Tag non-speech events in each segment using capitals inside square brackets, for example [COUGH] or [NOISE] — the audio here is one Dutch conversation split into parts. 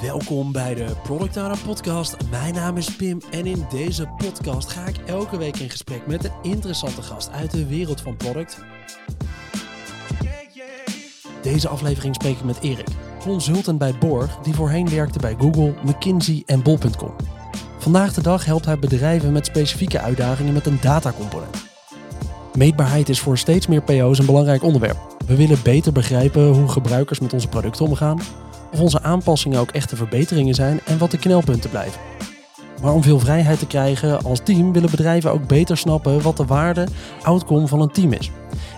Welkom bij de Product Podcast. Mijn naam is Pim en in deze podcast ga ik elke week in gesprek met een interessante gast uit de wereld van product. Deze aflevering spreek ik met Erik, consultant bij Borg, die voorheen werkte bij Google, McKinsey en Bol.com. Vandaag de dag helpt hij bedrijven met specifieke uitdagingen met een datacomponent. Meetbaarheid is voor steeds meer PO's een belangrijk onderwerp. We willen beter begrijpen hoe gebruikers met onze producten omgaan, of onze aanpassingen ook echte verbeteringen zijn en wat de knelpunten blijven. Maar om veel vrijheid te krijgen als team willen bedrijven ook beter snappen wat de waarde, outcome van een team is.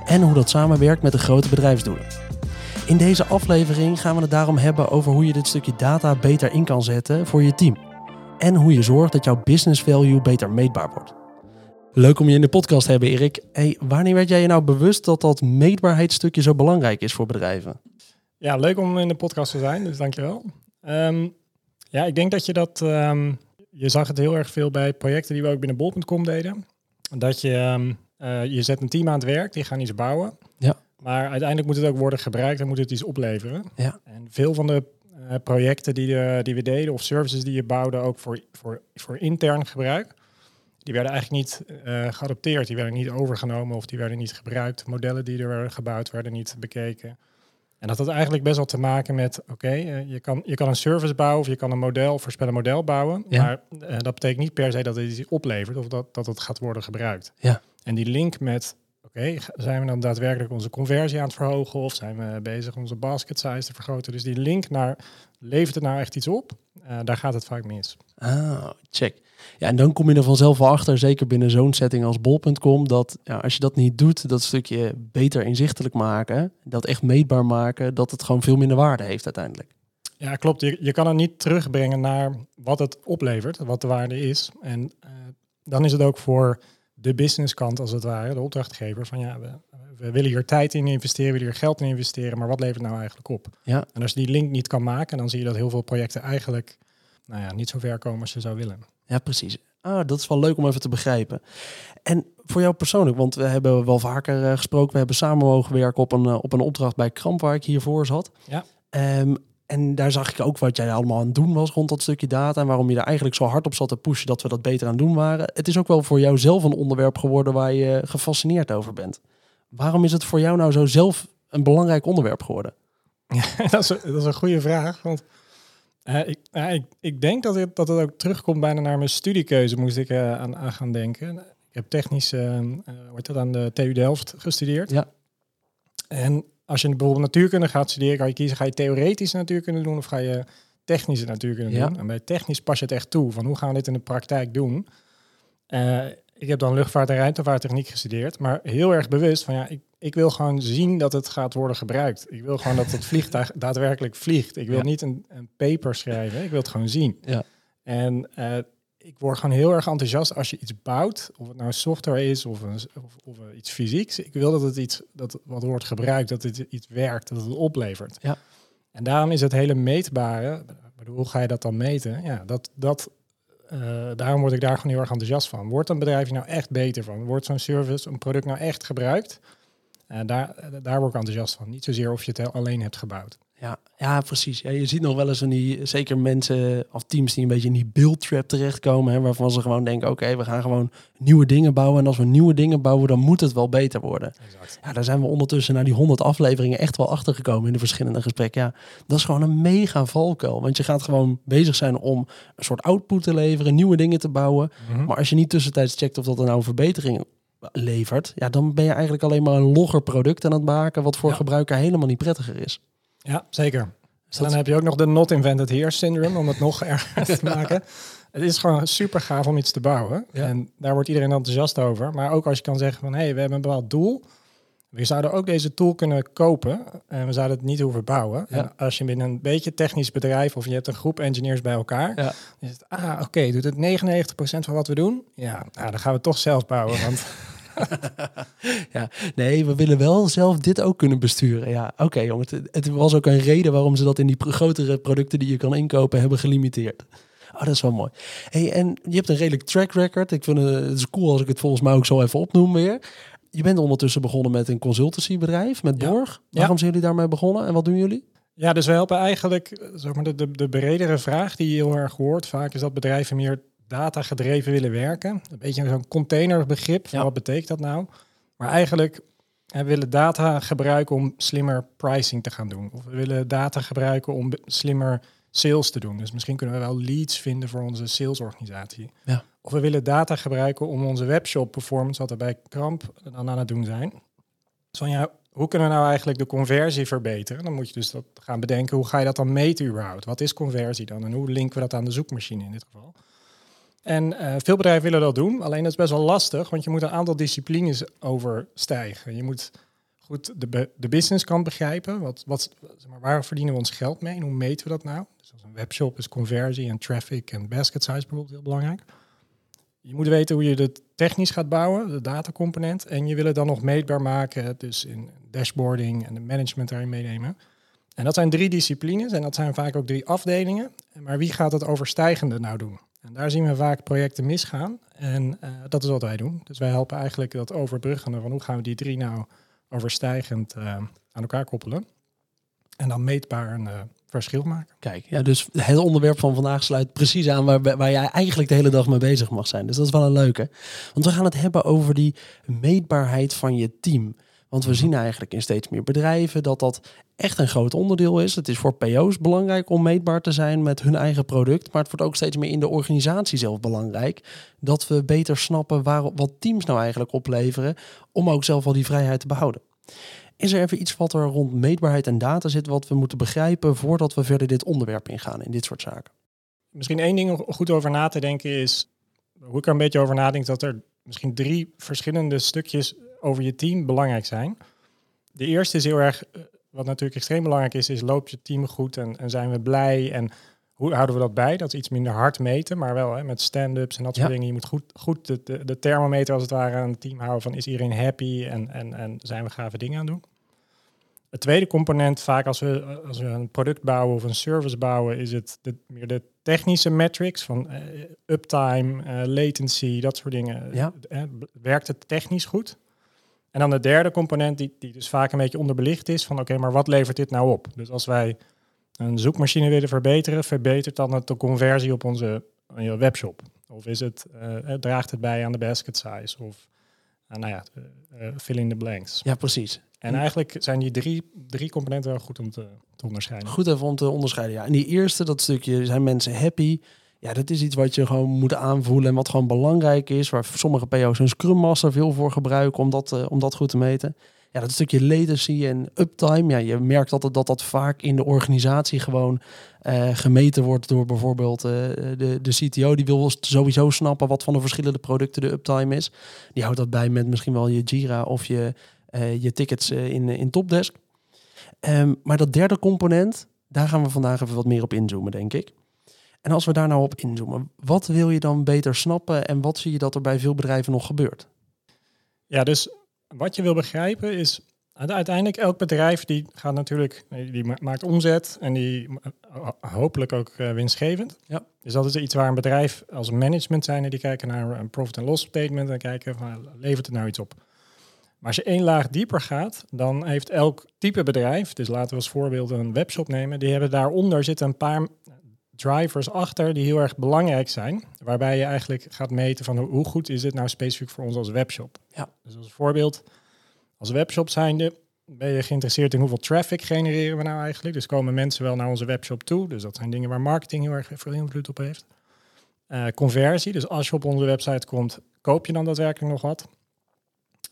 En hoe dat samenwerkt met de grote bedrijfsdoelen. In deze aflevering gaan we het daarom hebben over hoe je dit stukje data beter in kan zetten voor je team. En hoe je zorgt dat jouw business value beter meetbaar wordt. Leuk om je in de podcast te hebben, Erik. Wanneer werd jij je nou bewust dat dat meetbaarheidsstukje zo belangrijk is voor bedrijven? Ja, leuk om in de podcast te zijn, dus dankjewel. Um, ja, ik denk dat je dat... Um, je zag het heel erg veel bij projecten die we ook binnen Bol.com deden. Dat je, um, uh, je zet een team aan het werk, die gaan iets bouwen. Ja. Maar uiteindelijk moet het ook worden gebruikt en moet het iets opleveren. Ja. En veel van de uh, projecten die, de, die we deden of services die je bouwde ook voor, voor, voor intern gebruik, die werden eigenlijk niet uh, geadopteerd. Die werden niet overgenomen of die werden niet gebruikt. Modellen die er werden gebouwd werden niet bekeken. En dat had eigenlijk best wel te maken met, oké, okay, uh, je, kan, je kan een service bouwen of je kan een model, voorspellen model bouwen. Ja. Maar uh, dat betekent niet per se dat het iets oplevert of dat, dat het gaat worden gebruikt. Ja. En die link met, oké, okay, zijn we dan daadwerkelijk onze conversie aan het verhogen of zijn we bezig onze basket size te vergroten? Dus die link naar, levert het nou echt iets op? Uh, daar gaat het vaak mis. Ah, check. Ja, en dan kom je er vanzelf wel achter, zeker binnen zo'n setting als bol.com, dat ja, als je dat niet doet, dat stukje beter inzichtelijk maken, dat echt meetbaar maken, dat het gewoon veel minder waarde heeft uiteindelijk. Ja, klopt. Je, je kan het niet terugbrengen naar wat het oplevert, wat de waarde is. En uh, dan is het ook voor de businesskant, als het ware, de opdrachtgever, van ja, we, we willen hier tijd in investeren, we willen hier geld in investeren, maar wat levert nou eigenlijk op? Ja. En als je die link niet kan maken, dan zie je dat heel veel projecten eigenlijk nou ja, niet zo ver komen als je zou willen. Ja, precies. Ah, dat is wel leuk om even te begrijpen. En voor jou persoonlijk, want we hebben wel vaker uh, gesproken, we hebben samen mogen werken op een, uh, op een opdracht bij Kramp waar ik hiervoor zat. Ja. Um, en daar zag ik ook wat jij allemaal aan het doen was rond dat stukje data en waarom je er eigenlijk zo hard op zat te pushen dat we dat beter aan doen waren. Het is ook wel voor jou zelf een onderwerp geworden waar je gefascineerd over bent. Waarom is het voor jou nou zo zelf een belangrijk onderwerp geworden? [LAUGHS] Ja, dat, is een, dat is een goede vraag, want uh, ik, uh, ik, ik, denk dat het, dat het ook terugkomt bijna naar mijn studiekeuze, moest ik uh, aan, aan, gaan denken. Ik heb technisch, wordt dat aan de TU Delft gestudeerd. Ja. En als je bijvoorbeeld natuurkunde gaat studeren, kan je kiezen, ga je theoretische natuurkunde doen of ga je technische natuurkunde Ja. doen. En bij technisch pas je het echt toe, van hoe gaan we dit in de praktijk doen. Uh, ik heb dan luchtvaart en ruimtevaarttechniek gestudeerd, maar heel erg bewust van ja, ik, ik wil gewoon zien dat het gaat worden gebruikt. Ik wil gewoon dat het [LAUGHS] vliegtuig daadwerkelijk vliegt. Ik wil Ja. niet een, een paper schrijven, ik wil het gewoon zien. Ja. En uh, ik word gewoon heel erg enthousiast als je iets bouwt, of het nou software is of, een, of, of iets fysieks. Ik wil dat het iets dat wat wordt gebruikt, dat het iets werkt, dat het oplevert. Ja. En daarom is het hele meetbare, bedoel, hoe ga je dat dan meten? Ja, dat, dat, uh, daarom word ik daar gewoon heel erg enthousiast van. Wordt een bedrijf nou echt beter van? Wordt zo'n service, een product nou echt gebruikt? Uh, daar, daar word ik enthousiast van. Niet zozeer of je het alleen hebt gebouwd. Ja, ja precies. Ja, je ziet nog wel eens in die, zeker mensen of teams die een beetje in die build trap terechtkomen, hè, waarvan ze gewoon denken, oké, okay, we gaan gewoon nieuwe dingen bouwen. En als we nieuwe dingen bouwen, dan moet het wel beter worden. Exact. Ja, daar zijn we ondertussen naar die 100 afleveringen echt wel achter gekomen in de verschillende gesprekken. Ja, dat is gewoon een mega valkuil. Want je gaat gewoon bezig zijn om een soort output te leveren, nieuwe dingen te bouwen. Mhm. Maar als je niet tussentijds checkt of dat er nou verbeteringen levert, ja, dan ben je eigenlijk alleen maar een logger product aan het maken, wat voor Ja. gebruiker helemaal niet prettiger is. Ja, zeker. Dus dan heb je ook nog de not invented here syndrome, om het nog [LAUGHS] erger te maken. Het is gewoon super gaaf om iets te bouwen. Ja. En daar wordt iedereen enthousiast over. Maar ook als je kan zeggen van, hé, hey, we hebben een bepaald doel. We zouden ook deze tool kunnen kopen en we zouden het niet hoeven bouwen. Ja. En als je binnen een beetje technisch bedrijf of je hebt een groep engineers bij elkaar, Ja. is het, ah, oké, doet het 99% van wat we doen? Ja, nou, dan gaan we toch zelf bouwen. Want [LAUGHS] [LAUGHS] Ja, nee, we willen wel zelf dit ook kunnen besturen. Ja, oké jongens, het, het was ook een reden waarom ze dat in die grotere producten die je kan inkopen hebben gelimiteerd. Oh, dat is wel mooi. Hey, en je hebt een redelijk track record. Ik vind het, het is cool als ik het volgens mij ook zo even opnoem weer. Je bent ondertussen begonnen met een consultancybedrijf, met Ja. Borg. Ja. Waarom zijn jullie daarmee begonnen en wat doen jullie? Ja, dus we helpen eigenlijk, eh, zeg maar, de, de, de bredere vraag die je heel erg hoort vaak, is dat bedrijven meer data gedreven willen werken. Een beetje zo'n containerbegrip, van Ja. wat betekent dat nou? Maar eigenlijk we willen data gebruiken om slimmer pricing te gaan doen. Of we willen data gebruiken om slimmer sales te doen. Dus misschien kunnen we wel leads vinden voor onze salesorganisatie. Ja. Of we willen data gebruiken om onze webshop performance, wat we bij Kramp dan aan het doen zijn. Dus van ja, hoe kunnen we nou eigenlijk de conversie verbeteren? Dan moet je dus dat gaan bedenken, hoe ga je dat dan meten überhaupt? Wat is conversie dan? En hoe linken we dat aan de zoekmachine in dit geval? En eh, veel bedrijven willen dat doen, alleen dat is best wel lastig, want je moet een aantal disciplines overstijgen. Je moet goed de, de businesskant begrijpen. Wat, wat, zeg maar, waar verdienen we ons geld mee en hoe meten we dat nou? Dus als een webshop is conversie en traffic en basket size bijvoorbeeld heel belangrijk. Je moet weten hoe je het technisch gaat bouwen, de datacomponent. En je wil het dan nog meetbaar maken, dus in dashboarding en de management daarin meenemen. En dat zijn drie disciplines en dat zijn vaak ook drie afdelingen. Maar wie gaat het overstijgende nou doen? En daar zien we vaak projecten misgaan. En eh, dat is wat wij doen. Dus wij helpen eigenlijk dat overbruggende van hoe gaan we die drie nou overstijgend eh, aan elkaar koppelen. En dan meetbaar een eh, verschil maken. Kijk, ja, dus het onderwerp van vandaag sluit precies aan waar, waar jij eigenlijk de hele dag mee bezig mag zijn. Dus dat is wel een leuke. Want we gaan het hebben over die meetbaarheid van je team. Want we zien eigenlijk in steeds meer bedrijven dat dat echt een groot onderdeel is. Het is voor PO's belangrijk om meetbaar te zijn met hun eigen product. Maar het wordt ook steeds meer in de organisatie zelf belangrijk. Dat we beter snappen waar, wat teams nou eigenlijk opleveren. Om ook zelf al die vrijheid te behouden. Is er even iets wat er rond meetbaarheid en data zit wat we moeten begrijpen voordat we verder dit onderwerp ingaan in dit soort zaken? Misschien één ding om goed over na te denken is, hoe ik er een beetje over nadenk, dat er misschien drie verschillende stukjes over je team belangrijk zijn. De eerste is heel erg, eh, wat natuurlijk extreem belangrijk is, is loopt je team goed en, en zijn we blij en hoe houden we dat bij? Dat is iets minder hard meten, maar wel hè, met stand-ups en dat soort Ja. dingen. Je moet goed, goed de, de, de thermometer als het ware aan het team houden van is iedereen happy en, en, en zijn we gave dingen aan het doen. Het tweede component, vaak als we, als we een product bouwen of een service bouwen, is het de, meer de technische metrics van eh, uptime, eh, latency, dat soort dingen. Ja. Eh, werkt het technisch goed? En dan de derde component, die, die dus vaak een beetje onderbelicht is, van oké, maar wat levert dit nou op? Dus als wij een zoekmachine willen verbeteren, verbetert dan het de conversie op onze eh, webshop? Of is het, eh, eh, draagt het bij aan de basket size? Of nou ja, eh, fill in the blanks. Ja, precies. En eigenlijk zijn die drie, drie componenten wel goed om te, te onderscheiden. Goed even om te onderscheiden. Ja, en die eerste, dat stukje, zijn mensen happy? Ja, dat is iets wat je gewoon moet aanvoelen en wat gewoon belangrijk is. Waar sommige PO's een Scrum Master veel voor gebruiken om dat, eh, om dat goed te meten. Ja, dat stukje latency en uptime. Ja, je merkt altijd dat dat vaak in de organisatie gewoon eh, gemeten wordt door bijvoorbeeld eh, de, de CTO. Die wil sowieso snappen wat van de verschillende producten de uptime is. Die houdt dat bij met misschien wel je Jira of je, je tickets in, in Topdesk. Ehm, maar dat derde component, daar gaan we vandaag even wat meer op inzoomen, denk ik. En als we daar nou op inzoomen, wat wil je dan beter snappen en wat zie je dat er bij veel bedrijven nog gebeurt? Ja, dus wat je wil begrijpen is, uite- uiteindelijk elk bedrijf die gaat natuurlijk, die ma- maakt omzet en die eh, hopelijk ook eh, winstgevend. Ja. Dus dat is iets waar een bedrijf als management zijn, die kijken naar een profit and loss statement en kijken van levert het nou iets op. Maar als je één laag dieper gaat, dan heeft elk type bedrijf, dus laten we als voorbeeld een webshop nemen, die hebben daaronder zitten een paar drivers achter die heel erg belangrijk zijn, waarbij je eigenlijk gaat meten van hoe, goed is dit nou specifiek voor ons als webshop. Ja. Dus als voorbeeld, als webshop zijnde ben je geïnteresseerd in hoeveel traffic genereren we nou eigenlijk. Dus komen mensen wel naar onze webshop toe. Dus dat zijn dingen waar marketing heel erg veel invloed op heeft. Eh, conversie, dus als je op onze website komt, koop je dan daadwerkelijk nog wat?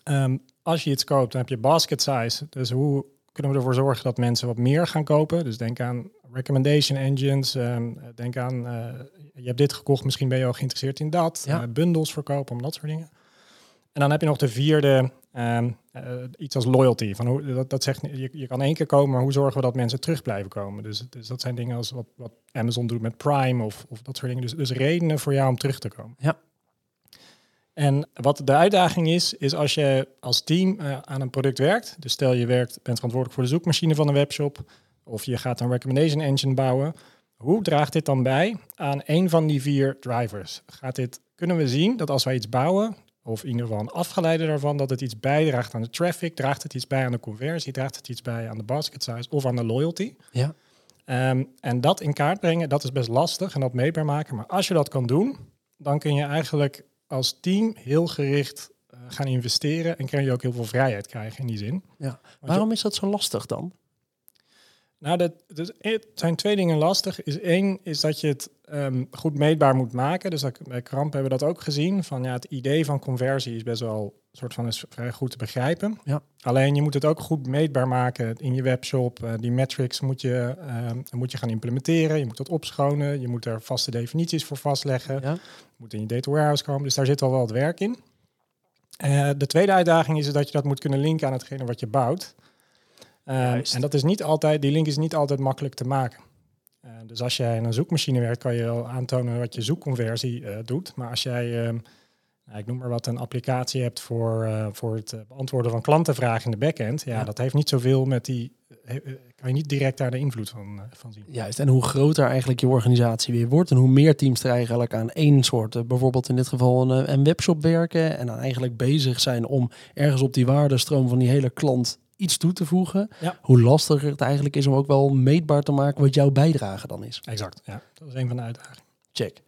Ehm, als je iets koopt, dan heb je basket size. Dus hoe kunnen we ervoor zorgen dat mensen wat meer gaan kopen? Dus denk aan recommendation engines. ehm, denk aan, eh, je hebt dit gekocht, misschien ben je al geïnteresseerd in dat. Ja. Eh, bundles verkopen, om dat soort dingen. En dan heb je nog de vierde, ehm, eh, iets als loyalty. Van hoe, dat, dat zegt, je, je kan één keer komen, maar hoe zorgen we dat mensen terug blijven komen? Dus, dus dat zijn dingen als wat, wat Amazon doet met Prime of, of dat soort dingen. Dus, dus redenen voor jou om terug te komen. Ja. En wat de uitdaging is, is als je als team eh, aan een product werkt. Dus stel je werkt, bent verantwoordelijk voor de zoekmachine van een webshop. Of je gaat een recommendation engine bouwen. Hoe draagt dit dan bij aan een van die vier drivers? Gaat dit, kunnen we zien dat als wij iets bouwen, of in ieder geval een afgeleide daarvan, dat het iets bijdraagt aan de traffic, draagt het iets bij aan de conversie, draagt het iets bij aan de basket size of aan de loyalty. Ja. Ehm, en dat in kaart brengen, dat is best lastig en dat meetbaar maken. Maar als je dat kan doen, dan kun je eigenlijk als team heel gericht eh, gaan investeren en kun je ook heel veel vrijheid krijgen in die zin. Ja. Waarom is dat zo lastig dan? Nou, dat, dat, het zijn twee dingen lastig. Is één is dat je het ehm, goed meetbaar moet maken. Dus dat, bij Kramp hebben we dat ook gezien. Van ja, het idee van conversie is best wel een soort van is vrij goed te begrijpen. Ja. Alleen je moet het ook goed meetbaar maken in je webshop. Uh, die metrics moet je, uh, moet je gaan implementeren. Je moet dat opschonen. Je moet er vaste definities voor vastleggen. Ja. Moet in je data warehouse komen. Dus daar zit al wel wat werk in. Uh, de tweede uitdaging is dat je dat moet kunnen linken aan hetgene wat je bouwt. Um, en dat is niet altijd, die link is niet altijd makkelijk te maken. Uh, dus als jij in een zoekmachine werkt, kan je wel aantonen wat je zoekconversie uh, doet. Maar als jij, um, nou, ik noem maar wat, een applicatie hebt voor, uh, voor het beantwoorden van klantenvragen in de backend, ja, ja. dat heeft niet zoveel met die, kan je niet direct daar de invloed van, van zien. Juist, en hoe groter eigenlijk je organisatie weer wordt en hoe meer teams er eigenlijk aan één soort, bijvoorbeeld in dit geval een, een webshop werken en dan eigenlijk bezig zijn om ergens op die waardestroom van die hele klant iets toe te voegen, ja. hoe lastiger het eigenlijk is om ook wel meetbaar te maken wat jouw bijdrage dan is. Exact, ja. Dat is een van de uitdagingen. Check.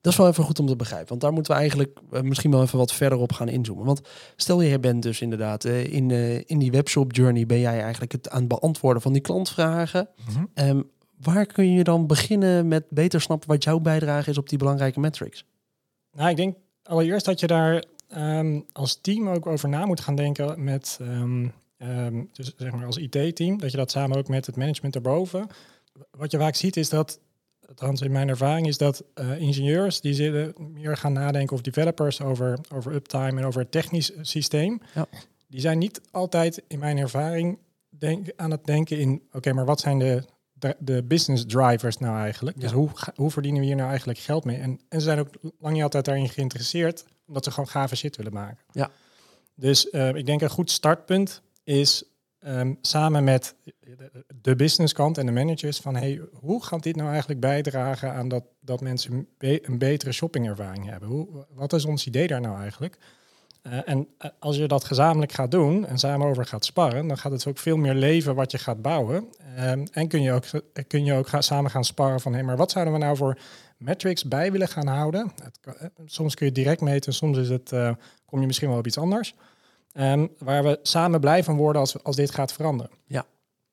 Dat is wel even goed om te begrijpen, want daar moeten we eigenlijk uh, misschien wel even wat verder op gaan inzoomen. Want stel je bent dus inderdaad uh, in, uh, in die webshop journey ben jij eigenlijk het aan het beantwoorden van die klantvragen. Mm -hmm. um, waar kun je dan beginnen met beter snappen wat jouw bijdrage is op die belangrijke metrics? Nou, ik denk allereerst dat je daar um, als team ook over na moet gaan denken met um, Um, dus zeg maar als IT-team, dat je dat samen ook met het management erboven. Wat je vaak ziet is dat, althans in mijn ervaring, is dat uh, ingenieurs die zitten meer gaan nadenken of developers over, over uptime en over het technisch systeem. Ja. Die zijn niet altijd in mijn ervaring denk, aan het denken in, oké, okay, maar wat zijn de, de, de, business drivers nou eigenlijk? Ja. Dus hoe, hoe verdienen we hier nou eigenlijk geld mee? En, en ze zijn ook lang niet altijd daarin geïnteresseerd, omdat ze gewoon gave shit willen maken. Ja. Dus uh, ik denk een goed startpunt is um, samen met de businesskant en de managers van hey, hoe gaat dit nou eigenlijk bijdragen aan dat, dat mensen een, be een betere shoppingervaring hebben? Hoe, wat is ons idee daar nou eigenlijk? Uh, en uh, als je dat gezamenlijk gaat doen en samen over gaat sparren, dan gaat het ook veel meer leven wat je gaat bouwen. Um, en kun je ook, kun je ook gaan, samen gaan sparren van hé, hey, maar wat zouden we nou voor metrics bij willen gaan houden? Het, uh, soms kun je direct meten, soms is het, eh, kom je misschien wel op iets anders. Um, waar we samen blij van worden als, als dit gaat veranderen. Ja.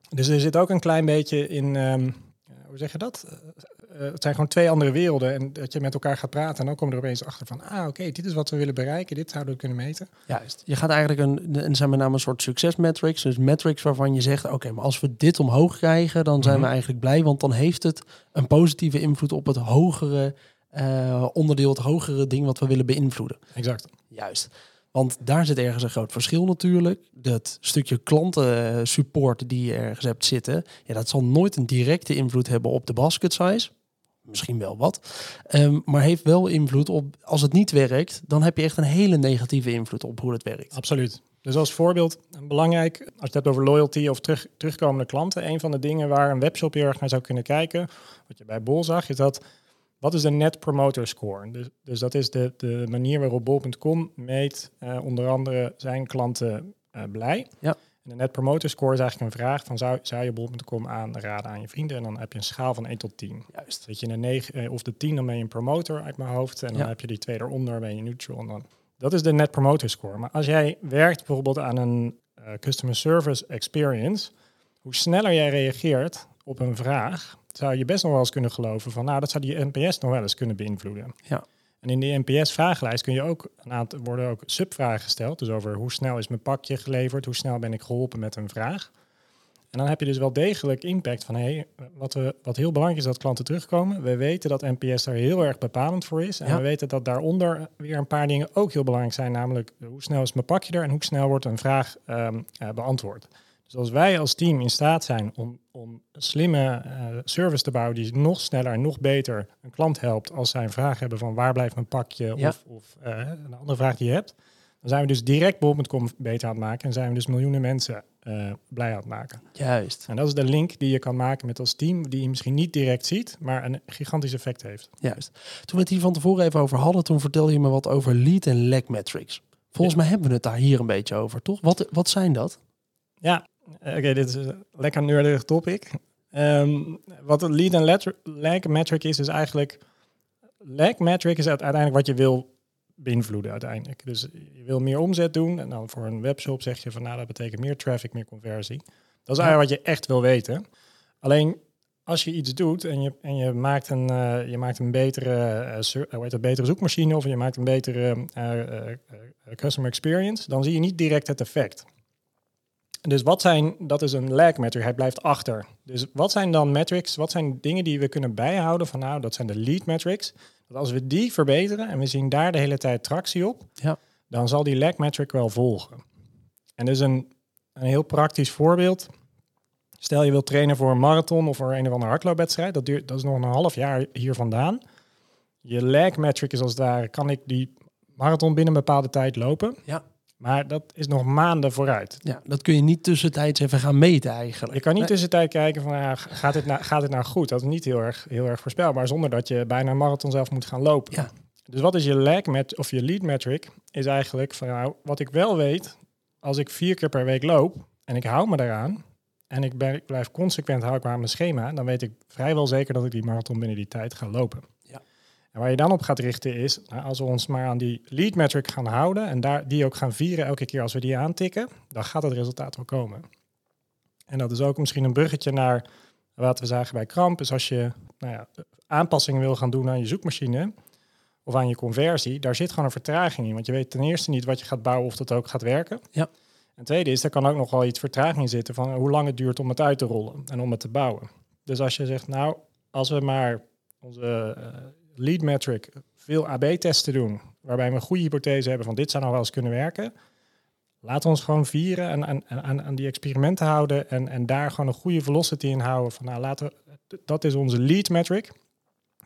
Dus er zit ook een klein beetje in, um, hoe zeg je dat? Uh, uh, het zijn gewoon twee andere werelden en dat je met elkaar gaat praten en dan kom je er opeens achter van, ah oké, okay, dit is wat we willen bereiken, dit zouden we kunnen meten. Juist. Je gaat eigenlijk een, en zijn met name een soort succesmetrics, dus metrics waarvan je zegt, oké, okay, maar als we dit omhoog krijgen, dan zijn mm -hmm. we eigenlijk blij, want dan heeft het een positieve invloed op het hogere uh, onderdeel, het hogere ding wat we willen beïnvloeden. Exact. Juist. Want daar zit ergens een groot verschil natuurlijk. Dat stukje klantensupport die je ergens hebt zitten, ja, dat zal nooit een directe invloed hebben op de basket size. Misschien wel wat. Um, maar heeft wel invloed op, als het niet werkt, dan heb je echt een hele negatieve invloed op hoe het werkt. Absoluut. Dus als voorbeeld, belangrijk, als je het hebt over loyalty of terug, terugkomende klanten, een van de dingen waar een webshop heel erg naar zou kunnen kijken, wat je bij Bol zag, is dat wat is de Net Promoter Score? Dus, dus dat is de, de manier waarop bol.com meet uh, onder andere zijn klanten uh, blij. Ja. En de Net Promoter Score is eigenlijk een vraag van zou, zou je bol.com aanraden aan je vrienden? En dan heb je een schaal van 1 tot 10. Juist. Zit je in een 9 of de 10, dan ben je een promoter uit mijn hoofd. En dan Ja. heb je die twee eronder, ben je neutral. En dan, dat is de Net Promoter Score. Maar als jij werkt bijvoorbeeld aan een uh, customer service experience, hoe sneller jij reageert op een vraag, zou je best nog wel eens kunnen geloven van, nou, dat zou die NPS nog wel eens kunnen beïnvloeden. Ja. En in die NPS-vragenlijst kun je ook een aantal worden ook subvragen gesteld, dus over hoe snel is mijn pakje geleverd, hoe snel ben ik geholpen met een vraag. En dan heb je dus wel degelijk impact van, hé, hey, wat, we, wat heel belangrijk is dat klanten terugkomen. We weten dat NPS daar heel erg bepalend voor is. En Ja. we weten dat daaronder weer een paar dingen ook heel belangrijk zijn, namelijk hoe snel is mijn pakje er en hoe snel wordt een vraag ehm, eh, beantwoord. Dus als wij als team in staat zijn om, om een slimme eh, service te bouwen die nog sneller en nog beter een klant helpt als zij een vraag hebben van waar blijft mijn pakje Ja. of, of eh, een andere vraag die je hebt, dan zijn we dus direct bol.com beter aan het maken en zijn we dus miljoenen mensen eh, blij aan het maken. Juist, En dat is de link die je kan maken met als team, die je misschien niet direct ziet, maar een gigantisch effect heeft. juist. Toen we het hier van tevoren even over hadden, toen vertelde je me wat over lead en lag metrics. Volgens mij hebben we het daar hier een beetje over, toch? Wat, wat zijn dat? Ja, oké, dit is een lekker nerdig topic. Ehm, wat een lead en lag metric is, is eigenlijk... Lag metric is uiteindelijk wat je wil beïnvloeden uiteindelijk. Dus je wil meer omzet doen en dan voor een webshop zeg je van nou dat betekent meer traffic, meer conversie. Dat is eigenlijk wat je echt wil weten. Alleen als je iets doet en je, en je, maakt, een, uh, je maakt een betere, uh, hoe heet het, betere zoekmachine of je maakt een betere customer experience, dan zie je niet direct het effect. Dus wat zijn, dat is een lag metric, hij blijft achter. Dus wat zijn dan metrics, wat zijn dingen die we kunnen bijhouden van nou, dat zijn de lead metrics. Dat als we die verbeteren en we zien daar de hele tijd tractie op, ja. dan zal die lag metric wel volgen. En dus een, een heel praktisch voorbeeld. Stel je wilt trainen voor een marathon of voor een of andere hardloopwedstrijd, dat, duurt, dat is nog een half jaar hier vandaan. Je lag metric is als het ware, kan ik die marathon binnen een bepaalde tijd lopen? Ja. Maar dat is nog maanden vooruit. Ja, dat kun je niet tussentijds even gaan meten eigenlijk. Je kan niet nee. tussentijd kijken van ja, gaat, dit nou, gaat dit nou goed? Dat is niet heel erg, heel erg voorspelbaar zonder dat je bijna een marathon zelf moet gaan lopen. Ja. Dus wat is je lag met of je lead metric? Is eigenlijk van nou, wat ik wel weet, als ik vier keer per week loop en ik hou me daaraan en ik, ben, ik blijf consequent hou ik me aan mijn schema, dan weet ik vrijwel zeker dat ik die marathon binnen die tijd ga lopen. En waar je dan op gaat richten is, nou, als we ons maar aan die lead metric gaan houden en daar, die ook gaan vieren elke keer als we die aantikken, dan gaat het resultaat wel komen. En dat is ook misschien een bruggetje naar wat we zagen bij Kramp, is als je nou ja, aanpassingen wil gaan doen aan je zoekmachine of aan je conversie, daar zit gewoon een vertraging in. Want je weet ten eerste niet wat je gaat bouwen of dat ook gaat werken. Ja. En tweede is, er kan ook nog wel iets vertraging in zitten van hoe lang het duurt om het uit te rollen en om het te bouwen. Dus als je zegt, nou, als we maar onze uh, lead metric veel AB-testen doen, waarbij we een goede hypothese hebben van dit zou nou wel eens kunnen werken, we ons gewoon vieren en aan, aan, aan die experimenten houden en, en daar gewoon een goede velocity in houden. Van nou, laten we, dat is onze lead metric.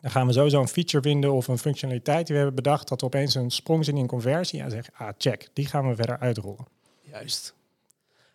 Dan gaan we sowieso een feature vinden of een functionaliteit die we hebben bedacht, dat we opeens een sprong zien in conversie en zeggen, ah, check, die gaan we verder uitrollen. Juist.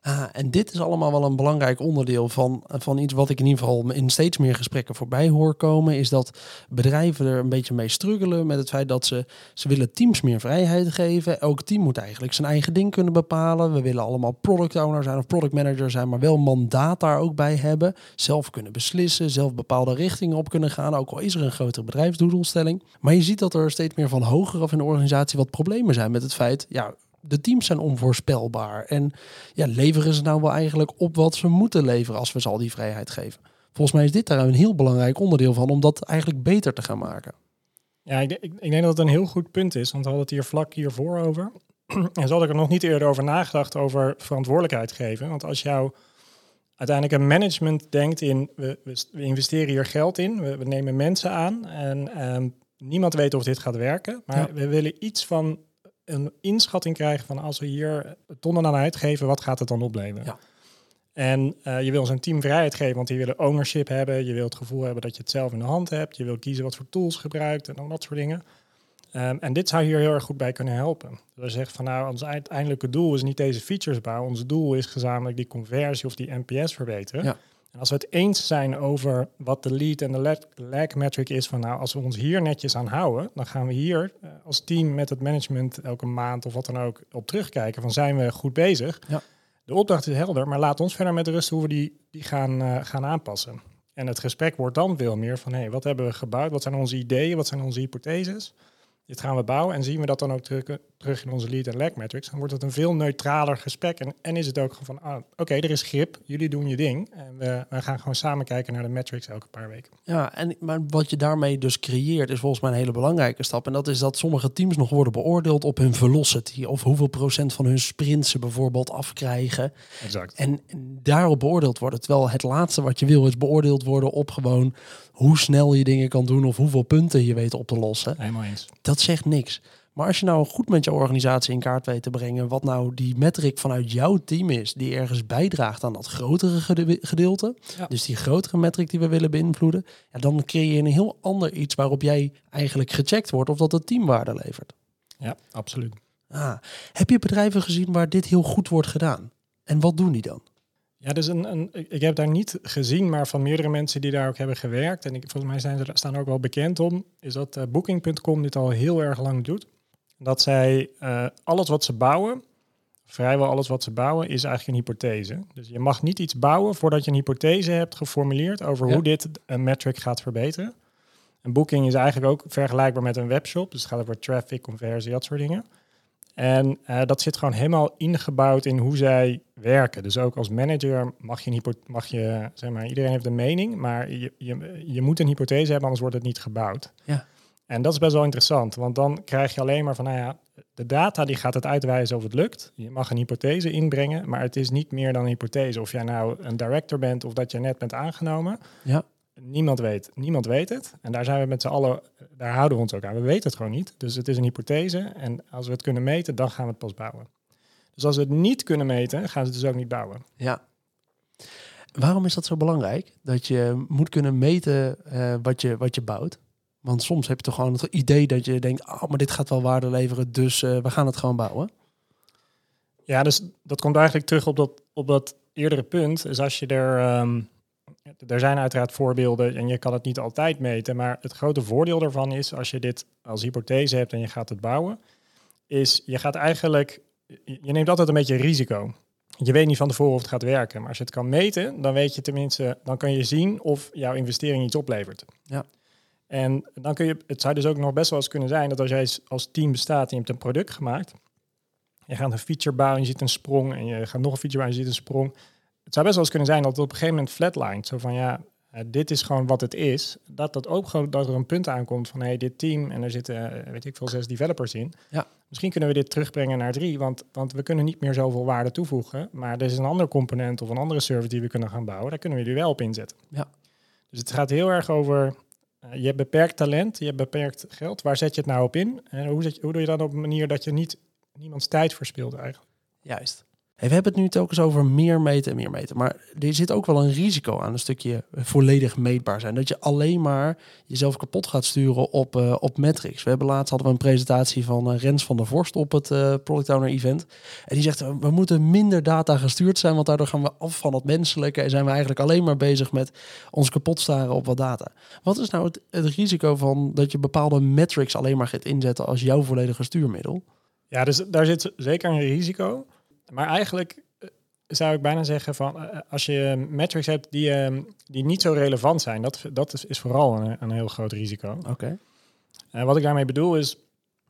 Ah, en dit is allemaal wel een belangrijk onderdeel van, van iets wat ik in ieder geval in steeds meer gesprekken voorbij hoor komen. Is dat bedrijven er een beetje mee struggelen met het feit dat ze, ze willen teams meer vrijheid geven. Elk team moet eigenlijk zijn eigen ding kunnen bepalen. We willen allemaal product owner zijn of product manager zijn, maar wel mandaat daar ook bij hebben. Zelf kunnen beslissen, zelf bepaalde richtingen op kunnen gaan. Ook al is er een grotere bedrijfsdoelstelling. Maar je ziet dat er steeds meer van hoger af in de organisatie wat problemen zijn met het feit, ja, de teams zijn onvoorspelbaar. En ja, leveren ze nou wel eigenlijk op wat ze moeten leveren als we ze al die vrijheid geven? Volgens mij is dit daar een heel belangrijk onderdeel van om dat eigenlijk beter te gaan maken. Ja, ik, ik, ik denk dat het een heel goed punt is, want we hadden het hier vlak hiervoor over. [CLEARS THROAT] en zo had ik er nog niet eerder over nagedacht over verantwoordelijkheid geven. Want als jou uiteindelijk een management denkt in, we, we investeren hier geld in, we, we nemen mensen aan en um, niemand weet of dit gaat werken. Maar ja. we willen iets van een inschatting krijgen van als we hier tonnen aan uitgeven, wat gaat het dan opleveren? Ja. En uh, je wil zo'n team vrijheid geven, want die willen ownership hebben. Je wilt het gevoel hebben dat je het zelf in de hand hebt. Je wilt kiezen wat voor tools gebruikt en al dat soort dingen. Um, en dit zou hier heel erg goed bij kunnen helpen. Dus je zegt van nou, ons uiteindelijke doel is niet deze features bouwen. Ons doel is gezamenlijk die conversie of die NPS verbeteren. Ja. En als we het eens zijn over wat de lead en de lag, metric is, van nou, als we ons hier netjes aan houden, dan gaan we hier uh, als team met het management elke maand of wat dan ook op terugkijken van zijn we goed bezig. Ja. De opdracht is helder, maar laat ons verder met rust hoe we die, die gaan, uh, gaan aanpassen. En het gesprek wordt dan veel meer van, hé, hey, wat hebben we gebouwd? Wat zijn onze ideeën? Wat zijn onze hypotheses? Dit gaan we bouwen en zien we dat dan ook terug, terug in onze lead en lag metrics. Dan wordt het een veel neutraler gesprek. En, en is het ook gewoon van, ah, oké, okay, er is grip, jullie doen je ding. En we, we gaan gewoon samen kijken naar de metrics elke paar weken. Ja, en maar wat je daarmee dus creëert is volgens mij een hele belangrijke stap. En dat is dat sommige teams nog worden beoordeeld op hun velocity. Of hoeveel procent van hun sprints ze bijvoorbeeld afkrijgen. Exact. En daarop beoordeeld worden. Terwijl het laatste wat je wil is beoordeeld worden op gewoon hoe snel je dingen kan doen of hoeveel punten je weet op te lossen. Helemaal eens. Dat zegt niks. Maar als je nou goed met je organisatie in kaart weet te brengen wat nou die metric vanuit jouw team is, die ergens bijdraagt aan dat grotere gedeelte, ja. dus die grotere metric die we willen beïnvloeden, ja, dan creëer je een heel ander iets waarop jij eigenlijk gecheckt wordt of dat het teamwaarde levert. Ja, absoluut. Ah, heb je bedrijven gezien waar dit heel goed wordt gedaan? En wat doen die dan? Ja, dus een, een, ik heb daar niet gezien, maar van meerdere mensen die daar ook hebben gewerkt. En ik, volgens mij zijn ze, staan er ook wel bekend om. Is dat uh, Booking.com dit al heel erg lang doet. Dat zij uh, alles wat ze bouwen, vrijwel alles wat ze bouwen, is eigenlijk een hypothese. Dus je mag niet iets bouwen voordat je een hypothese hebt geformuleerd over hoe dit een metric gaat verbeteren. Een booking is eigenlijk ook vergelijkbaar met een webshop. Dus het gaat over traffic, conversie, dat soort dingen. En uh, dat zit gewoon helemaal ingebouwd in hoe zij werken. Dus ook als manager mag je, een mag je zeg maar, iedereen heeft een mening, maar je, je, je moet een hypothese hebben, anders wordt het niet gebouwd. Ja. En dat is best wel interessant, want dan krijg je alleen maar van, nou ja, de data die gaat het uitwijzen of het lukt. Je mag een hypothese inbrengen, maar het is niet meer dan een hypothese. Of jij nou een director bent of dat je net bent aangenomen. Ja. Niemand weet, niemand weet het. En daar zijn we met z'n allen, daar houden we ons ook aan. We weten het gewoon niet. Dus het is een hypothese. En als we het kunnen meten, dan gaan we het pas bouwen. Dus als we het niet kunnen meten, gaan ze het dus ook niet bouwen. Ja. Waarom is dat zo belangrijk? Dat je moet kunnen meten uh, wat, je, wat je bouwt. Want soms heb je toch gewoon het idee dat je denkt, oh, maar dit gaat wel waarde leveren, dus uh, we gaan het gewoon bouwen. Ja, dus dat komt eigenlijk terug op dat, op dat eerdere punt. Dus als je er, um, er zijn uiteraard voorbeelden en je kan het niet altijd meten, maar het grote voordeel daarvan is, als je dit als hypothese hebt en je gaat het bouwen, is je gaat eigenlijk, je neemt altijd een beetje risico. Je weet niet van tevoren of het gaat werken, maar als je het kan meten, dan weet je tenminste, dan kan je zien of jouw investering iets oplevert. Ja. En dan kun je, het zou dus ook nog best wel eens kunnen zijn dat als jij als team bestaat en je hebt een product gemaakt, je gaat een feature bouwen, je ziet een sprong en je gaat nog een feature bouwen, en je ziet een sprong. Het zou best wel eens kunnen zijn dat het op een gegeven moment flatlined. Zo van ja, uh, dit is gewoon wat het is. Dat dat ook gewoon dat er een punt aankomt van hey, dit team en er zitten, uh, weet ik veel, zes developers in. Ja. Misschien kunnen we dit terugbrengen naar drie, want, want we kunnen niet meer zoveel waarde toevoegen. Maar er is een ander component of een andere service die we kunnen gaan bouwen. Daar kunnen we jullie wel op inzetten. Ja. Dus het gaat heel erg over je hebt beperkt talent, je hebt beperkt geld. Waar zet je het nou op in? En hoe, zet je, hoe doe je dat op een manier dat je niet niemands tijd verspilt eigenlijk? Juist. We hebben het nu telkens over meer meten en meer meten. Maar er zit ook wel een risico aan een stukje volledig meetbaar zijn. Dat je alleen maar jezelf kapot gaat sturen op, uh, op metrics. We hebben laatst hadden we een presentatie van uh, Rens van der Vorst op het Product Owner Event. En die zegt, we moeten minder data gestuurd zijn, want daardoor gaan we af van het menselijke. En zijn we eigenlijk alleen maar bezig met ons kapot staren op wat data. Wat is nou het, het risico van dat je bepaalde metrics alleen maar gaat inzetten als jouw volledige stuurmiddel? Ja, dus daar zit zeker een risico. Maar eigenlijk uh, zou ik bijna zeggen van uh, als je metrics hebt die, uh, die niet zo relevant zijn, dat, dat is, is vooral een, een heel groot risico. Oké. Okay. wat ik daarmee bedoel is,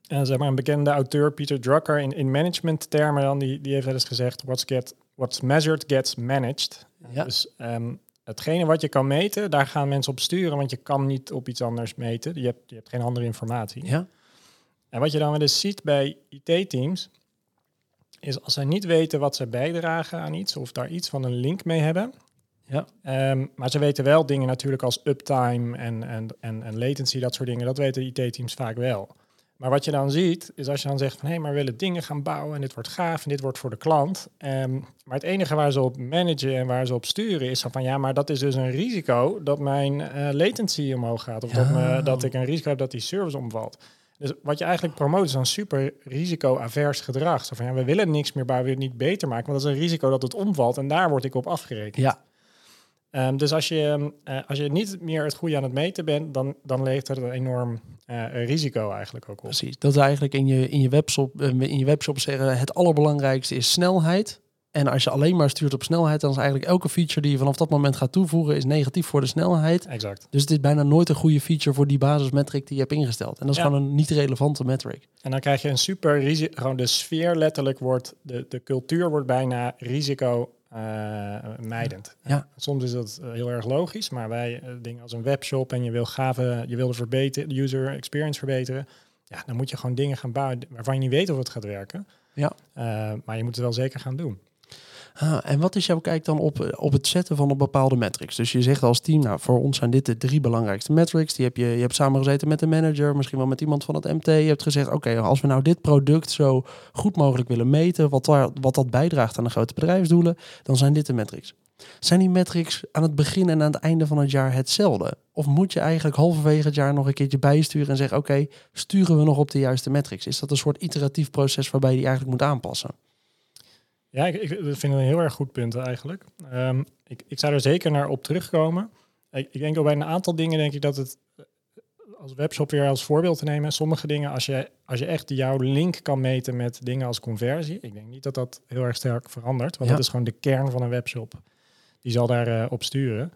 zeg maar een bekende auteur, Peter Drucker, in, in management termen dan, die, die heeft wel eens gezegd, what's, get, what's measured gets managed. Ja. Dus um, hetgene wat je kan meten, daar gaan mensen op sturen, want je kan niet op iets anders meten. Je hebt, je hebt geen andere informatie. Ja. En wat je dan wel eens ziet bij IT-teams, is als zij niet weten wat ze bijdragen aan iets of daar iets van een link mee hebben. Ja. Um, maar ze weten wel dingen natuurlijk als uptime en, en, en, en latency, dat soort dingen. Dat weten IT-teams vaak wel. Maar wat je dan ziet, is als je dan zegt van hé, hey, maar we willen dingen gaan bouwen en dit wordt gaaf en dit wordt voor de klant. Um, maar het enige waar ze op managen en waar ze op sturen is van ja, maar dat is dus een risico dat mijn uh, latency omhoog gaat. Of ja. dat, me, dat ik een risico heb dat die service omvalt. Dus wat je eigenlijk promoot is een super risico-avers gedrag. Zo van ja, we willen niks meer bouwen, we willen het niet beter maken, want dat is een risico dat het omvalt en daar word ik op afgerekend. Ja. Um, dus als je, uh, als je niet meer het goede aan het meten bent, dan, dan levert het een enorm uh, risico eigenlijk ook op. Precies. Dat is eigenlijk in je, in je webshop, uh, in je webshop zeggen, het allerbelangrijkste is snelheid. En als je alleen maar stuurt op snelheid, dan is eigenlijk elke feature die je vanaf dat moment gaat toevoegen, is negatief voor de snelheid. Exact. Dus het is bijna nooit een goede feature voor die basismetric die je hebt ingesteld. En dat is Ja. gewoon een niet relevante metric. En dan krijg je een super risico, gewoon de sfeer letterlijk wordt, de, de cultuur wordt bijna risico eh, mijdend. Ja. Soms is dat eh, heel erg logisch, maar wij eh, dingen als een webshop en je wil gave, je wil de, verbeteren, de user experience verbeteren, ja, dan moet je gewoon dingen gaan bouwen waarvan je niet weet of het gaat werken. Ja. Maar je moet het wel zeker gaan doen. Ah, en wat is jouw kijk dan op, op het zetten van een bepaalde metrics? Dus je zegt als team, nou voor ons zijn dit de drie belangrijkste metrics. Die heb je, je hebt samengezeten met de manager, misschien wel met iemand van het MT. Je hebt gezegd, oké, als we nou dit product zo goed mogelijk willen meten, wat, daar, wat dat bijdraagt aan de grote bedrijfsdoelen, dan zijn dit de metrics. Zijn die metrics aan het begin en aan het einde van het jaar hetzelfde? Of moet je eigenlijk halverwege het jaar nog een keertje bijsturen en zeggen, oké, sturen we nog op de juiste metrics? Is dat een soort iteratief proces waarbij je die eigenlijk moet aanpassen? Ja, ik, ik vind het een heel erg goed punt eigenlijk. Um, ik, ik zou er zeker naar op terugkomen. Ik, ik denk al bij een aantal dingen denk ik dat het als webshop weer als voorbeeld te nemen. Sommige dingen, als je, als je echt jouw link kan meten met dingen als conversie. Ik denk niet dat dat heel erg sterk verandert. Want Ja. dat is gewoon de kern van een webshop. Die zal daar eh, op sturen.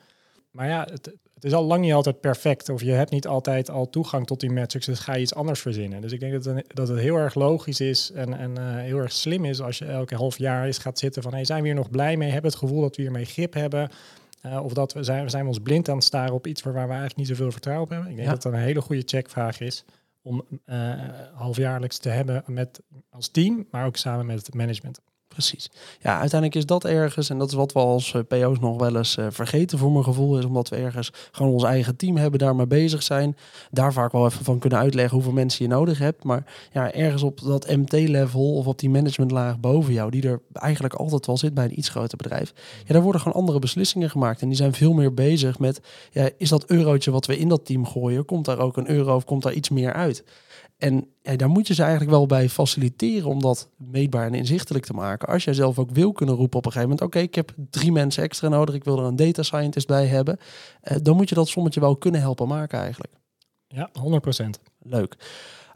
Maar ja, het, het is al lang niet altijd perfect. Of je hebt niet altijd al toegang tot die metrics. Dus ga je iets anders verzinnen. Dus ik denk dat het, dat het heel erg logisch is en, en eh, heel erg slim is als je elke half jaar eens gaat zitten van hey, zijn we hier nog blij mee? Hebben we het gevoel dat we hiermee grip hebben? Eh, of dat we zijn, zijn we ons blind aan het staren op iets waar we eigenlijk niet zoveel vertrouwen op hebben. Ik denk Ja. dat dat een hele goede checkvraag is om eh halfjaarlijks te hebben met als team, maar ook samen met het management. Precies. Ja, uiteindelijk is dat ergens, en dat is wat we als eh, PO's nog wel eens eh, vergeten voor mijn gevoel, is omdat we ergens gewoon ons eigen team hebben, daar mee bezig zijn. Daar vaak wel even van kunnen uitleggen hoeveel mensen je nodig hebt. Maar ja, ergens op dat MT-level of op die managementlaag boven jou, die er eigenlijk altijd wel zit bij een iets groter bedrijf. Ja, daar worden gewoon andere beslissingen gemaakt. En die zijn veel meer bezig met, ja, is dat eurotje wat we in dat team gooien, komt daar ook een euro of komt daar iets meer uit? En ja, daar moet je ze eigenlijk wel bij faciliteren om dat meetbaar en inzichtelijk te maken. Als jij zelf ook wil kunnen roepen op een gegeven moment, oké, ik heb drie mensen extra nodig, ik wil er een data scientist bij hebben, eh, dan moet je dat sommetje wel kunnen helpen maken eigenlijk. Ja, 100%. Leuk.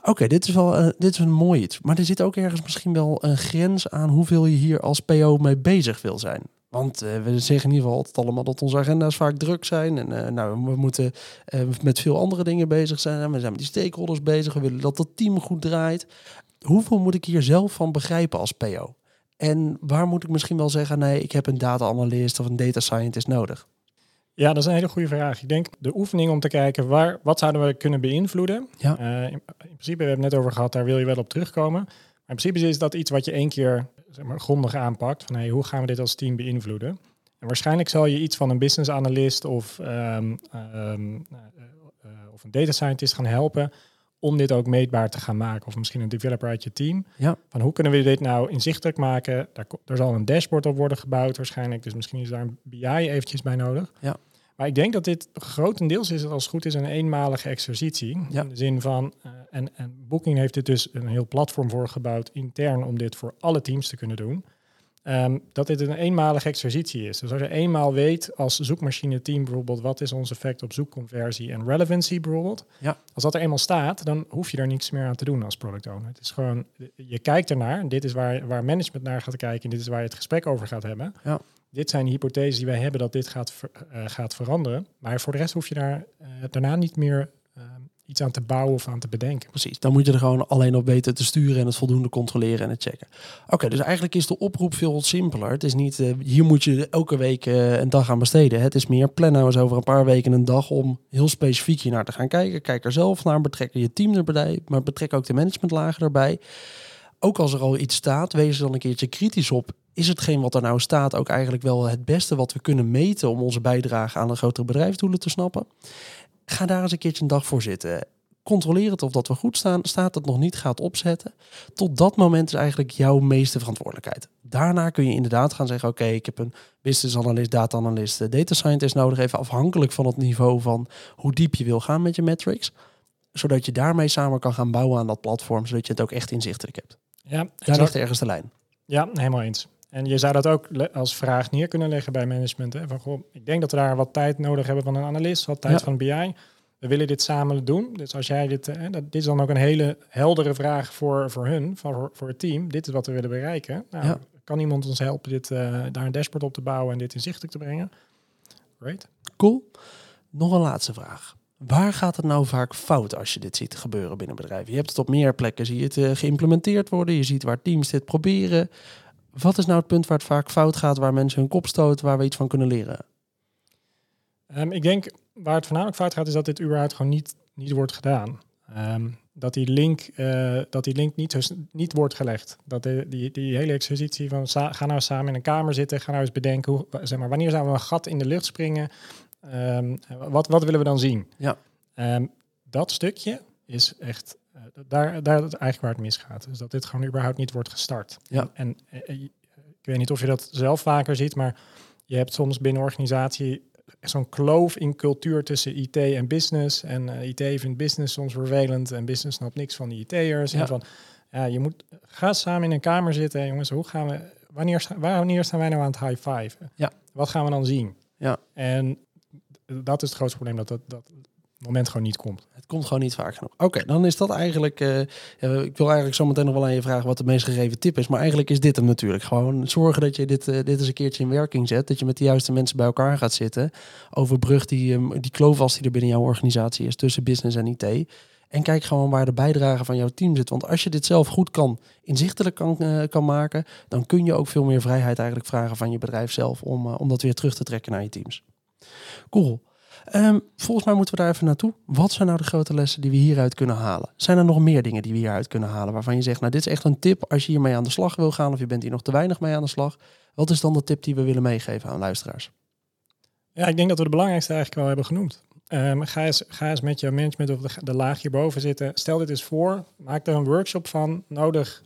Oké, dit is wel eh, dit is een mooi iets. Maar er zit ook ergens misschien wel een grens aan hoeveel je hier als PO mee bezig wil zijn. Want eh, we zeggen in ieder geval altijd allemaal dat onze agenda's vaak druk zijn. En eh, nou, we moeten eh, met veel andere dingen bezig zijn. En we zijn met die stakeholders bezig. We willen dat het team goed draait. Hoeveel moet ik hier zelf van begrijpen als PO? En waar moet ik misschien wel zeggen, nee, ik heb een data-analyst of een data scientist nodig? Ja, dat is een hele goede vraag. Ik denk de oefening om te kijken waar, wat zouden we kunnen beïnvloeden. Ja. In, in principe, we hebben het net over gehad, daar wil je wel op terugkomen. Maar in principe is dat iets wat je één keer zeg maar, grondig aanpakt. Van hey, hoe gaan we dit als team beïnvloeden? En waarschijnlijk zal je iets van een business analyst of, ehm, ehm, eh, eh, of een data scientist gaan helpen om dit ook meetbaar te gaan maken. Of misschien een developer uit je team. Ja. Van hoe kunnen we dit nou inzichtelijk maken? Daar, er zal een dashboard op worden gebouwd waarschijnlijk. Dus misschien is daar een BI eventjes bij nodig. Ja. Maar ik denk dat dit grotendeels is als het goed is een eenmalige exercitie. Ja. In de zin van, eh, en, en Booking heeft dit dus een heel platform voor gebouwd intern om dit voor alle teams te kunnen doen. Ehm, dat dit een eenmalige exercitie is. Dus als je eenmaal weet als zoekmachine team bijvoorbeeld wat is ons effect op zoekconversie en relevancy bijvoorbeeld. Ja. Als dat er eenmaal staat, dan hoef je daar niets meer aan te doen als product owner. Het is gewoon, je kijkt ernaar en dit is waar, waar management naar gaat kijken en dit is waar je het gesprek over gaat hebben. Ja. Dit zijn de hypotheses die wij hebben dat dit gaat, ver- eh, gaat veranderen. Maar voor de rest hoef je daar eh, daarna niet meer eh, iets aan te bouwen of aan te bedenken. Precies, dan moet je er gewoon alleen op weten te sturen en het voldoende controleren en het checken. Oké, dus eigenlijk is de oproep veel simpeler. Het is niet, eh, hier moet je elke week eh, een dag aan besteden. Het is meer, plan nou eens over een paar weken een dag om heel specifiek hier naar te gaan kijken. Kijk er zelf naar, betrek je team erbij, maar betrek ook de managementlagen erbij. Ook als er al iets staat, wees er dan een keertje kritisch op. Is hetgeen wat er nou staat ook eigenlijk wel het beste wat we kunnen meten om onze bijdrage aan de grotere bedrijfsdoelen te snappen? Ga daar eens een keertje een dag voor zitten. Controleer het of dat we goed staan. Staat het nog niet, ga het opzetten. Tot dat moment is eigenlijk jouw meeste verantwoordelijkheid. Daarna kun je inderdaad gaan zeggen: Oké, ik heb een business analyst, data analyst, eh, data scientist nodig. Even afhankelijk van het niveau van hoe diep je wil gaan met je metrics. Zodat je daarmee samen kan gaan bouwen aan dat platform, zodat je het ook echt inzichtelijk hebt. Ja, Daar ligt ergens de lijn. Ja, helemaal eens. En je zou dat ook als vraag neer kunnen leggen bij management. Hè? Van, goh, ik denk dat we daar wat tijd nodig hebben van een analist, wat tijd Ja. van BI. We willen dit samen doen. Dus als jij dit, eh, dat, dit is dan ook een hele heldere vraag voor, voor hun, voor, voor het team. Dit is wat we willen bereiken. Nou, Ja. Kan iemand ons helpen dit, eh, daar een dashboard op te bouwen en dit inzichtelijk te brengen? Great. Cool. Nog een laatste vraag. Waar gaat het nou vaak fout als je dit ziet gebeuren binnen bedrijven? Je hebt het op meer plekken, zie je het eh, geïmplementeerd worden. Je ziet waar teams dit proberen. Wat is nou het punt waar het vaak fout gaat, waar mensen hun kop stoten, waar we iets van kunnen leren? Ehm, ik denk waar het voornamelijk fout gaat, is dat dit überhaupt gewoon niet, niet wordt gedaan. Ehm, dat die link, eh, dat die link niet, niet wordt gelegd. Dat de, die, die hele exercitie van ga nou samen in een kamer zitten, ga nou eens bedenken, hoe, zeg maar, wanneer zouden we een gat in de lucht springen? Ehm, wat, wat willen we dan zien? Ja. Dat stukje is echt, daar, daar is eigenlijk waar het misgaat. Dus dat dit gewoon überhaupt niet wordt gestart. Ja. En, en eh, eh, ik weet niet of je dat zelf vaker ziet, maar je hebt soms binnen organisatie zo'n kloof in cultuur tussen IT en business. En eh, IT vindt business soms vervelend en business snapt niks van die IT'ers. Ja. En van, ja, je moet, ga samen in een kamer zitten, jongens. Hoe gaan we, wanneer, wanneer staan wij nou aan het high five? Ja. Wat gaan we dan zien? Ja. En dat is het grootste probleem, dat, dat, dat moment gewoon niet komt. Het komt gewoon niet vaak genoeg. Oké, dan is dat eigenlijk. eh, ik wil eigenlijk zo meteen nog wel aan je vragen wat de meest gegeven tip is. Maar eigenlijk is dit hem natuurlijk. Gewoon zorgen dat je dit, eh, dit eens een keertje in werking zet. Dat je met de juiste mensen bij elkaar gaat zitten. Overbrug die, ehm, die kloof als die er binnen jouw organisatie is tussen business en IT. En kijk gewoon waar de bijdrage van jouw team zit. Want als je dit zelf goed kan, inzichtelijk kan, eh, kan maken, dan kun je ook veel meer vrijheid eigenlijk vragen van je bedrijf zelf om, om dat weer terug te trekken naar je teams. Cool. Ehm, volgens mij moeten we daar even naartoe. Wat zijn nou de grote lessen die we hieruit kunnen halen? Zijn er nog meer dingen die we hieruit kunnen halen waarvan je zegt, nou dit is echt een tip als je hiermee aan de slag wil gaan of je bent hier nog te weinig mee aan de slag? Wat is dan de tip die we willen meegeven aan luisteraars? Ja, ik denk dat we de belangrijkste eigenlijk wel hebben genoemd. Ehm, ga, eens, ga eens met je management of de, de laag hierboven zitten. Stel dit eens voor. Maak er een workshop van. Nodig,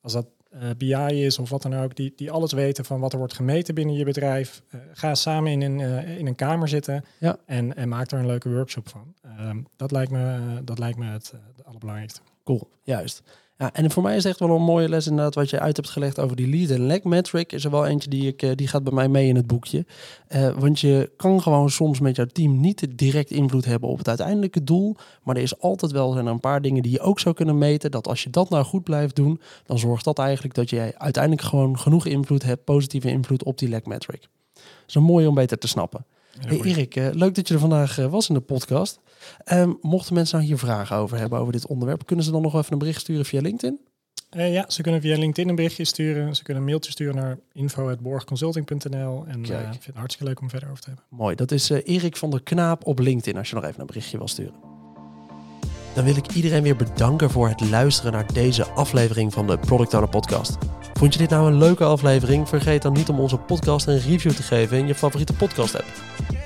als dat eh, BI is of wat dan ook, die, die alles weten van wat er wordt gemeten binnen je bedrijf. Eh, ga samen in een, eh, in een kamer zitten Ja. en, en maak er een leuke workshop van. Ehm, dat, lijkt me, dat lijkt me het, het allerbelangrijkste. Cool, juist. Ja, en voor mij is het echt wel een mooie les inderdaad wat je uit hebt gelegd over die lead en lag metric. Is er wel eentje die, ik, eh, die gaat bij mij mee in het boekje. Eh, want je kan gewoon soms met jouw team niet direct invloed hebben op het uiteindelijke doel. Maar er is altijd wel zijn er een paar dingen die je ook zou kunnen meten. Dat als je dat nou goed blijft doen, dan zorgt dat eigenlijk dat jij uiteindelijk gewoon genoeg invloed hebt, positieve invloed op die lag metric. Dat is een mooie om beter te snappen. Ja, Hey. Erik, eh, leuk dat je er vandaag was in de podcast. Ehm, mochten mensen nou hier vragen over hebben over dit onderwerp, kunnen ze dan nog even een bericht sturen via LinkedIn? Eh, ja, ze kunnen via LinkedIn een berichtje sturen. Ze kunnen een mailtje sturen naar info.borgconsulting.nl. En eh, Kijk. ik vind het hartstikke leuk om verder over te hebben. Mooi, dat is eh, Erik van der Knaap op LinkedIn als je nog even een berichtje wil sturen. Dan wil ik iedereen weer bedanken voor het luisteren naar deze aflevering van de Product Owner Podcast. Vond je dit nou een leuke aflevering? Vergeet dan niet om onze podcast een review te geven in je favoriete podcast app.